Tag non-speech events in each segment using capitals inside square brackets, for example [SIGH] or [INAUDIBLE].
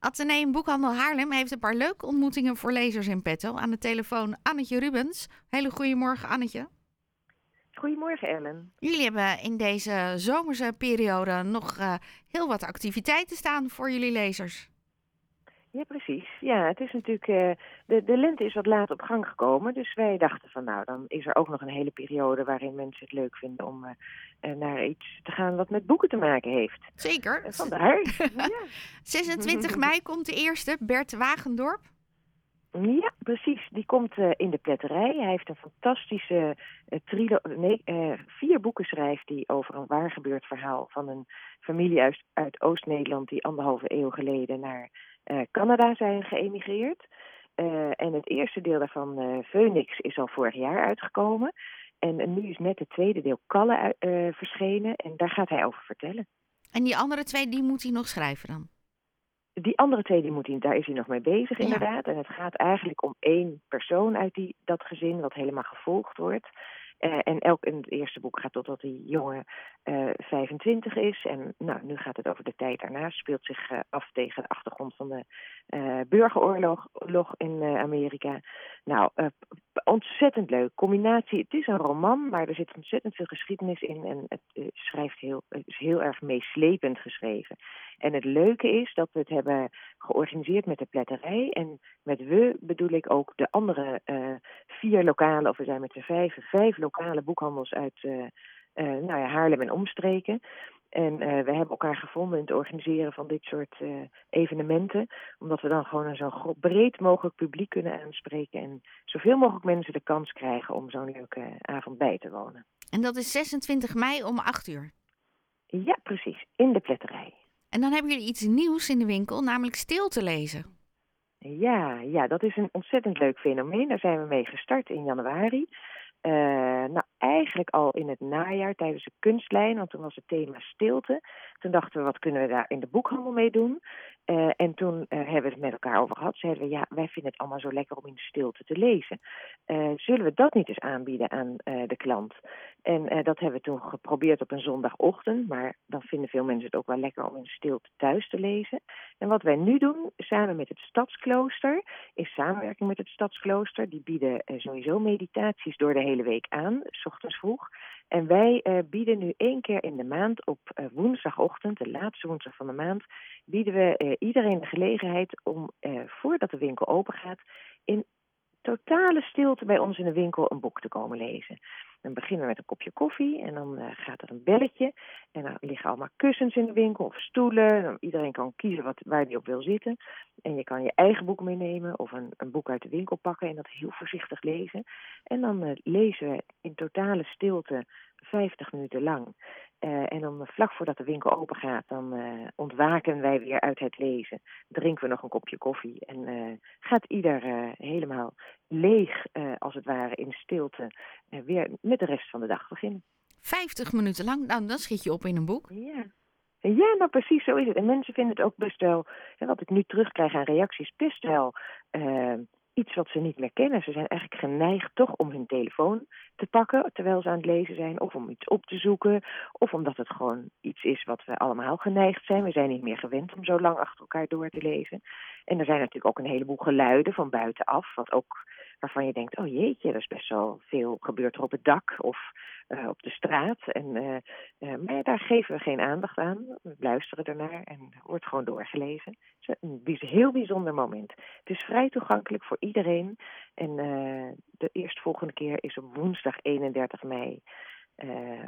Atheneum Boekhandel Haarlem heeft een paar leuke ontmoetingen voor lezers in petto. Aan de telefoon Annetje Rubens. Hele goedemorgen Annetje. Goedemorgen Ellen. Jullie hebben in deze zomerse periode nog uh, heel wat activiteiten staan voor jullie lezers. Ja, precies. Ja, het is natuurlijk. Uh, de, de lente is wat laat op gang gekomen. Dus wij dachten van nou, dan is er ook nog een hele periode waarin mensen het leuk vinden om uh, naar iets te gaan wat met boeken te maken heeft. Zeker. Uh, vandaar. [LAUGHS] ja. 26 [LAUGHS] mei komt de eerste, Bert Wagendorp. Ja, precies. Die komt in de pletterij. Hij heeft een fantastische trilo nee, vier boeken schrijft hij over een waar gebeurd verhaal van een familie uit, uit Oost-Nederland die anderhalve eeuw geleden naar uh, Canada zijn geëmigreerd. Uh, en het eerste deel daarvan, uh, Phoenix, is al vorig jaar uitgekomen. En nu is net het tweede deel, Kalle, verschenen. En daar gaat hij over vertellen. En die andere twee, die moet hij nog schrijven dan? Die andere twee, die moet hij, daar is hij nog mee bezig inderdaad. Ja. En het gaat eigenlijk om één persoon uit die, dat gezin, wat helemaal gevolgd wordt. Uh, en elk in het eerste boek gaat totdat die jongen uh, 25 is. En nou, nu gaat het over de tijd daarna. Speelt zich uh, af tegen de achtergrond van de burgeroorlog in Amerika. Nou, ontzettend leuk. Combinatie. Het is een roman, maar er zit ontzettend veel geschiedenis in. En het schrijft heel, is heel erg meeslepend geschreven. En het leuke is dat we het hebben georganiseerd met de pletterij. En met we bedoel ik ook de andere vier lokale, of we zijn met z'n vijf, vijf lokale boekhandels uit uh, uh, nou ja, Haarlem en omstreken. En uh, we hebben elkaar gevonden in het organiseren van dit soort evenementen. Omdat we dan gewoon een zo breed mogelijk publiek kunnen aanspreken. En zoveel mogelijk mensen de kans krijgen om zo'n leuke avond bij te wonen. En dat is 26 mei om 8 uur? Ja, precies. In de pletterij. En dan hebben jullie iets nieuws in de winkel, namelijk stil te lezen. Ja, ja, dat is een ontzettend leuk fenomeen. Daar zijn we mee gestart in januari. Uh, nou, eigenlijk al in het najaar tijdens de kunstlijn, want toen was het thema stilte. Toen dachten we, wat kunnen we daar in de boekhandel mee doen? Uh, en toen uh, hebben we het met elkaar over gehad. Zeiden we, ja, wij vinden het allemaal zo lekker om in de stilte te lezen. zullen we dat niet eens aanbieden aan de klant? En dat hebben we toen geprobeerd op een zondagochtend. Maar dan vinden veel mensen het ook wel lekker om in de stilte thuis te lezen. En wat wij nu doen, samen met het Stadsklooster, is samenwerking met het Stadsklooster. Die bieden sowieso meditaties door de hele week aan, s ochtends vroeg. En wij uh, bieden nu één keer in de maand op uh, woensdagochtend, de laatste woensdag van de maand, bieden we uh, iedereen de gelegenheid om voordat de winkel open gaat, in totale stilte bij ons in de winkel een boek te komen lezen. Dan beginnen we met een kopje koffie en dan uh, gaat er een belletje. En dan liggen allemaal kussens in de winkel of stoelen. Iedereen kan kiezen wat, waar hij op wil zitten. En je kan je eigen boek meenemen of een, een boek uit de winkel pakken en dat heel voorzichtig lezen. En dan uh, lezen we in totale stilte 50 minuten lang. Uh, en dan vlak voordat de winkel open gaat, dan uh, ontwaken wij weer uit het lezen. Drinken we nog een kopje koffie en uh, gaat ieder helemaal leeg, als het ware, in stilte weer met de rest van de dag beginnen. 50 minuten lang, nou dan schiet je op in een boek. Ja. Ja, nou precies zo is het. En mensen vinden het ook best wel, en wat ik nu terugkrijg aan reacties, best wel iets wat ze niet meer kennen. Ze zijn eigenlijk geneigd toch om hun telefoon te pakken terwijl ze aan het lezen zijn, of om iets op te zoeken, of omdat het gewoon iets is wat we allemaal geneigd zijn. We zijn niet meer gewend om zo lang achter elkaar door te lezen. En er zijn natuurlijk ook een heleboel geluiden van buitenaf, wat ook waarvan je denkt, oh jeetje, er is best wel veel gebeurt er op het dak of uh, op de straat. En, uh, uh, maar daar geven we geen aandacht aan. We luisteren ernaar en wordt gewoon doorgelezen. Het is een heel bijzonder moment. Het is vrij toegankelijk voor iedereen. En de eerstvolgende keer is op woensdag 31 mei.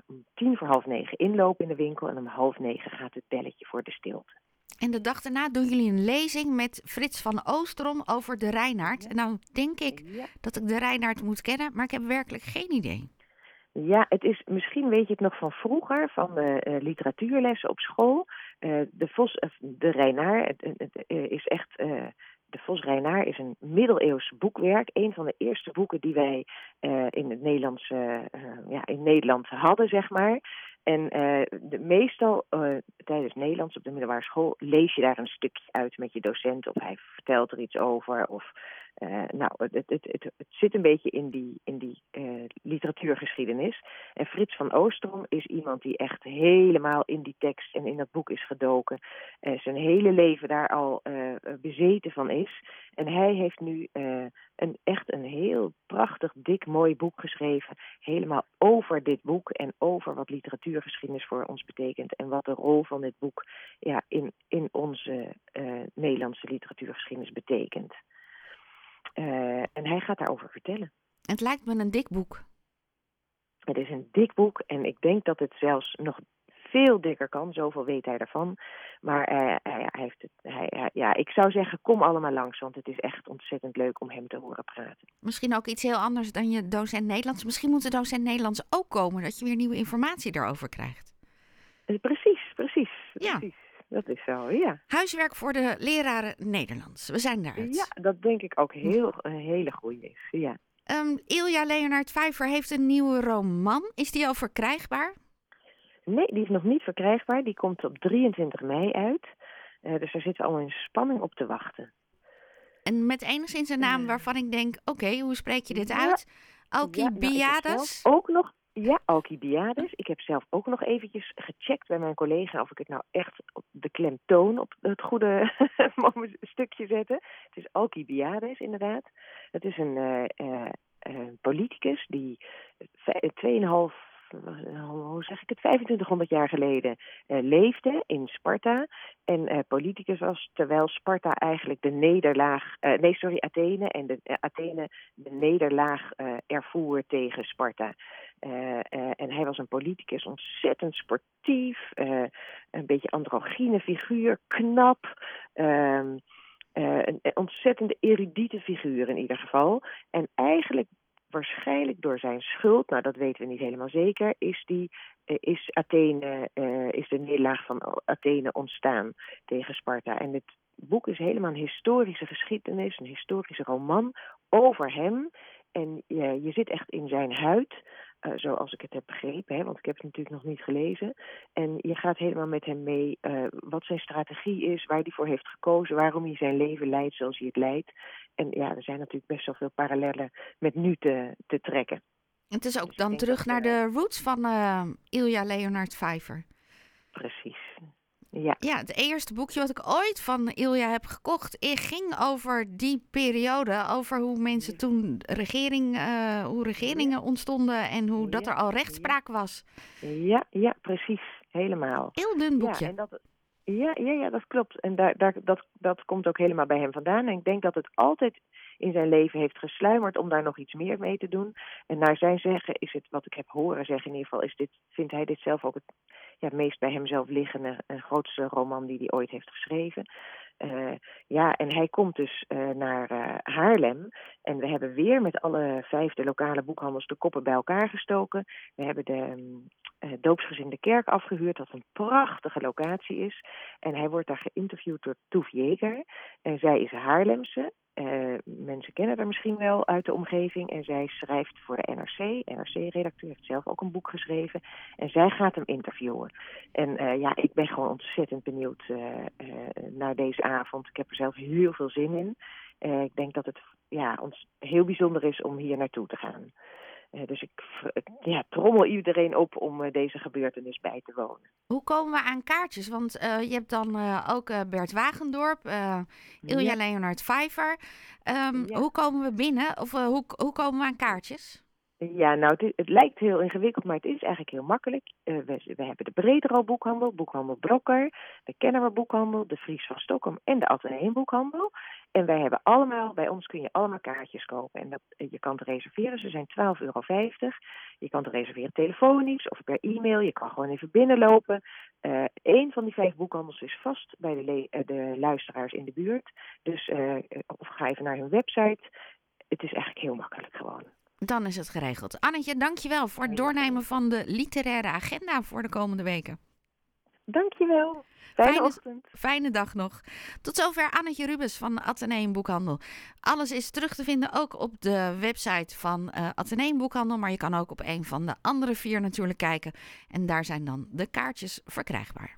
om tien voor half negen inlopen in de winkel en om half negen gaat het belletje voor de stilte. En de dag daarna doen jullie een lezing met Frits van Oosterom over de Reinaard. En nou denk ik ja. dat ik de Reinaard moet kennen, maar ik heb werkelijk geen idee. Ja, het is, misschien weet je het nog van vroeger, van de uh, literatuurlessen op school. Uh, de Vos, uh, de Reinaar, is echt de Vos Reinaar is een middeleeuws boekwerk. Een van de eerste boeken die wij uh, in het Nederlands, uh, ja, in Nederland hadden, zeg maar. En de, meestal tijdens Nederlands op de middelbare school lees je daar een stukje uit met je docent. Of hij vertelt er iets over. Of nou, het, het, het, het, zit een beetje in die, in die literatuurgeschiedenis. En Frits van Oostrom is iemand die echt helemaal in die tekst en in dat boek is gedoken. Uh, zijn hele leven daar al bezeten van is. En hij heeft nu een, echt een heel prachtig, dik, mooi boek geschreven. Helemaal over dit boek en over wat literatuurgeschiedenis voor ons betekent. En wat de rol van dit boek ja, in, in onze Nederlandse literatuurgeschiedenis betekent. En hij gaat daarover vertellen. Het lijkt me een dik boek. Het is een dik boek en ik denk dat het zelfs nog veel dikker kan. Zoveel weet hij ervan. Maar uh, hij, heeft het, hij, ja, ik zou zeggen, kom allemaal langs. Want het is echt ontzettend leuk om hem te horen praten. Misschien ook iets heel anders dan je docent Nederlands. Misschien moet de docent Nederlands ook komen. Dat je weer nieuwe informatie daarover krijgt. Uh, precies, precies. Ja. precies dat is zo, ja. Huiswerk voor de leraren Nederlands. We zijn daaruit. Ja, dat denk ik ook heel, een hele goede is, ja. Um, Ilja Leonard Vijver heeft een nieuwe roman. Is die al verkrijgbaar? Nee, die is nog niet verkrijgbaar. Die komt op 23 mei uit. Uh, dus daar zitten we al in spanning op te wachten. En met enigszins een naam waarvan ik denk, oké, hoe spreek je dit uit? Alcibiades? Nou, ook nog ja, Alcibiades. Ik heb zelf ook nog eventjes gecheckt bij mijn collega of ik het nou echt op de klemtoon op het goede [LAUGHS] stukje zette. Het is Alcibiades inderdaad. Het is een uh, uh, politicus die 2,5 hoe zeg ik het, 2500 jaar geleden uh, leefde in Sparta. En uh, politicus was, terwijl Sparta eigenlijk de nederlaag, nee sorry, Athene, en de, Athene de nederlaag ervoer tegen Sparta. en hij was een politicus, ontzettend sportief, een beetje androgyne figuur, knap. Ehm, een ontzettende erudite figuur in ieder geval. En eigenlijk waarschijnlijk door zijn schuld, nou dat weten we niet helemaal zeker, is, die, uh, is, Athene, uh, is de nederlaag van Athene ontstaan tegen Sparta. En het boek is helemaal een historische geschiedenis, een historische roman over hem. En je, je zit echt in zijn huid. Uh, zoals ik het heb begrepen, hè, want ik heb het natuurlijk nog niet gelezen. En je gaat helemaal met hem mee wat zijn strategie is, waar hij voor heeft gekozen, waarom hij zijn leven leidt zoals hij het leidt. En ja, er zijn natuurlijk best wel veel parallellen met nu te, te trekken. Het is ook dus dan terug naar de roots van uh, Ilja Leonard Vijver. Precies. Ja. ja, het eerste boekje wat ik ooit van Ilja heb gekocht, ging over die periode. Over hoe mensen toen regering, uh, hoe regeringen ontstonden en hoe dat er al rechtspraak was. Ja, ja, precies. Helemaal. Heel dun boekje. Ja, en dat, ja, ja, ja, dat klopt. En daar, daar, dat, dat komt ook helemaal bij hem vandaan. En ik denk dat het altijd in zijn leven heeft gesluimerd om daar nog iets meer mee te doen. En naar zijn zeggen is het, wat ik heb horen zeggen in ieder geval, is dit, vindt hij dit zelf ook het ja, meest bij hemzelf liggende en grootste roman die hij ooit heeft geschreven. Uh, ja, en hij komt dus uh, naar uh, Haarlem. En we hebben weer met alle vijf de lokale boekhandels de koppen bij elkaar gestoken. We hebben de um, doopsgezinde kerk afgehuurd, wat een prachtige locatie is. En hij wordt daar geïnterviewd door Toef Jeger. En zij is Haarlemse. Uh, mensen kennen haar misschien wel uit de omgeving. En zij schrijft voor de NRC. NRC-redacteur heeft zelf ook een boek geschreven. En zij gaat hem interviewen. En uh, ja, ik ben gewoon ontzettend benieuwd uh, naar deze avond. Ik heb er zelf heel veel zin in. ik denk dat het ja, ons heel bijzonder is om hier naartoe te gaan. Uh, dus ik ja, trommel iedereen op om uh, deze gebeurtenis bij te wonen. Hoe komen we aan kaartjes? Want uh, je hebt dan ook Bert Wagendorp, Ilja ja. Leonard Vijver. Um, ja. Hoe komen we binnen? Of hoe, hoe komen we aan kaartjes? Ja, nou, het, het, lijkt heel ingewikkeld, maar het is eigenlijk heel makkelijk. Uh, we, we, hebben de Bredero boekhandel, boekhandel Brokker, de Kennemer boekhandel, de Fries van Stockholm en de Atheneum boekhandel. En wij hebben allemaal, bij ons kun je allemaal kaartjes kopen. En dat, je kan te reserveren, ze zijn 12,50 euro. Je kan te reserveren telefonisch of per e-mail. Je kan gewoon even binnenlopen. Uh, een van die vijf boekhandels is vast bij de, uh, de luisteraars in de buurt. Dus uh, of ga even naar hun website. Het is eigenlijk heel makkelijk gewoon. Dan is het geregeld. Annetje, dankjewel voor het doornemen van de literaire agenda voor de komende weken. Dankjewel. Fijne, Fijne- ochtend. Fijne dag nog. Tot zover Annetje Rubens van Atheneum Boekhandel. Alles is terug te vinden ook op de website van eh Atheneum Boekhandel. Maar je kan ook op een van de andere vier natuurlijk kijken. En daar zijn dan de kaartjes verkrijgbaar.